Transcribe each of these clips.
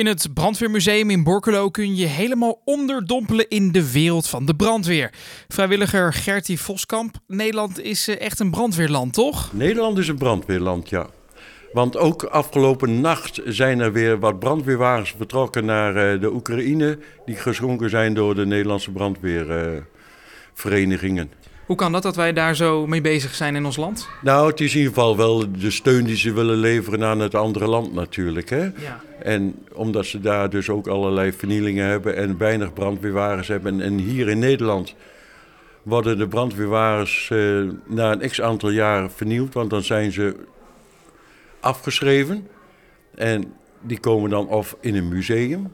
In het Brandweermuseum in Borkelo kun je helemaal onderdompelen in de wereld van de brandweer. Vrijwilliger Gertie Voskamp, Nederland is eh, echt een brandweerland, toch? Nederland is een brandweerland, ja. Want ook afgelopen nacht zijn er weer wat brandweerwagens vertrokken naar eh, de Oekraïne, die geschonken zijn door de Nederlandse brandweerverenigingen. Hoe kan dat dat wij daar zo mee bezig zijn in ons land? Nou, het is in ieder geval wel de steun die ze willen leveren aan het andere land natuurlijk. Hè? Ja. En omdat ze daar dus ook allerlei vernielingen hebben en weinig brandweerwagens hebben. En hier in Nederland worden de brandweerwagens eh, na een x aantal jaren vernieuwd, want dan zijn ze afgeschreven. En die komen dan of in een museum,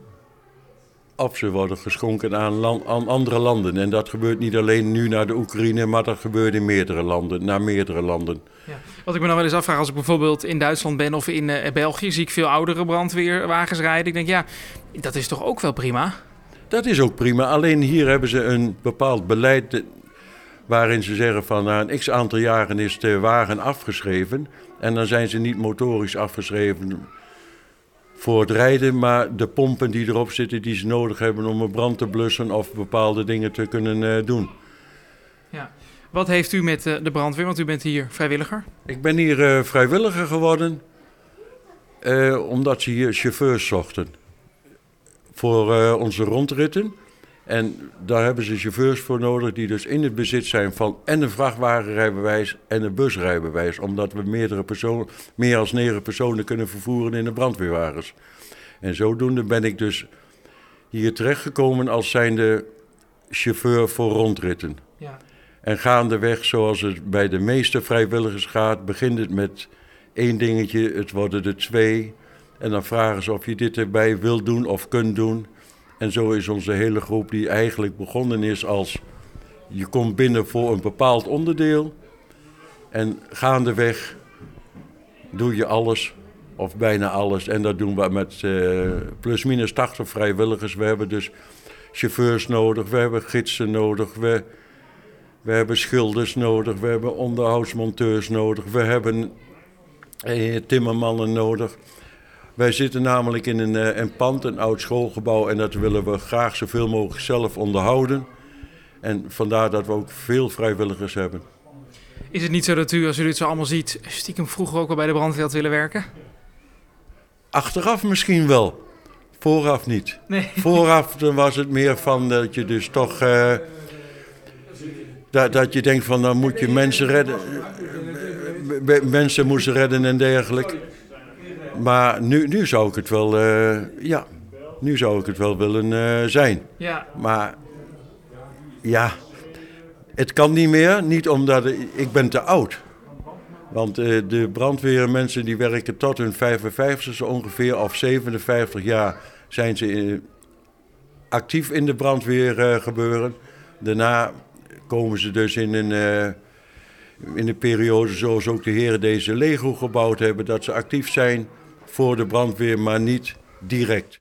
of ze worden geschonken aan, land, aan andere landen. En dat gebeurt niet alleen nu naar de Oekraïne, maar dat gebeurt in meerdere landen, naar meerdere landen. Ja. Wat ik me dan wel eens afvraag, als ik bijvoorbeeld in Duitsland ben of in eh, België, zie ik veel oudere brandweerwagens rijden. Ik denk, ja, dat is toch ook wel prima? Dat is ook prima. Alleen hier hebben ze een bepaald beleid eh, waarin ze zeggen van na een x aantal jaren is de wagen afgeschreven. En dan zijn ze niet motorisch afgeschreven voor het rijden, maar de pompen die erop zitten die ze nodig hebben om een brand te blussen of bepaalde dingen te kunnen eh, doen. Ja. Wat heeft u met eh, de brandweer? Want u bent hier vrijwilliger. Ik ben hier eh, vrijwilliger geworden omdat ze hier chauffeurs zochten voor onze rondritten. En daar hebben ze chauffeurs voor nodig die dus in het bezit zijn van en een vrachtwagenrijbewijs en een busrijbewijs. Omdat we meerdere personen, meer als negen personen kunnen vervoeren in de brandweerwagens. En zodoende ben ik dus hier terechtgekomen als zijnde chauffeur voor rondritten. Ja. En gaandeweg, zoals het bij de meeste vrijwilligers gaat, begint het met één dingetje, het worden er twee. En dan vragen ze of je dit erbij wil doen of kunt doen. En zo is onze hele groep die eigenlijk begonnen is als je komt binnen voor een bepaald onderdeel. En gaandeweg doe je alles of bijna alles. En dat doen we met uh, plusminus 80 vrijwilligers. We hebben dus chauffeurs nodig, we hebben gidsen nodig, we, we hebben schilders nodig, we hebben onderhoudsmonteurs nodig, we hebben eh, timmermannen nodig. Wij zitten namelijk in een, uh, een pand, een oud schoolgebouw, en dat willen we graag zoveel mogelijk zelf onderhouden. En vandaar dat we ook veel vrijwilligers hebben. Is het niet zo dat u, als u dit zo allemaal ziet, stiekem vroeger ook al bij de brandweer had willen werken? Achteraf misschien wel. Vooraf niet. Nee. Vooraf dan was het meer van dat je dus toch. Uh, dat, dat je denkt van dan moet je mensen redden. Mensen moesten redden en dergelijke. Maar nu, nu zou ik het wel. Uh, ja, nu zou ik het wel willen uh, zijn. Ja. Maar ja, het kan niet meer. Niet omdat ik ben te oud. Want uh, de brandweermensen die werken tot hun 55 ongeveer of 57 jaar zijn ze actief in de brandweer gebeuren. Daarna komen ze dus in een, in een periode zoals ook de heren deze Lego gebouwd hebben, dat ze actief zijn voor de brandweer, maar niet direct.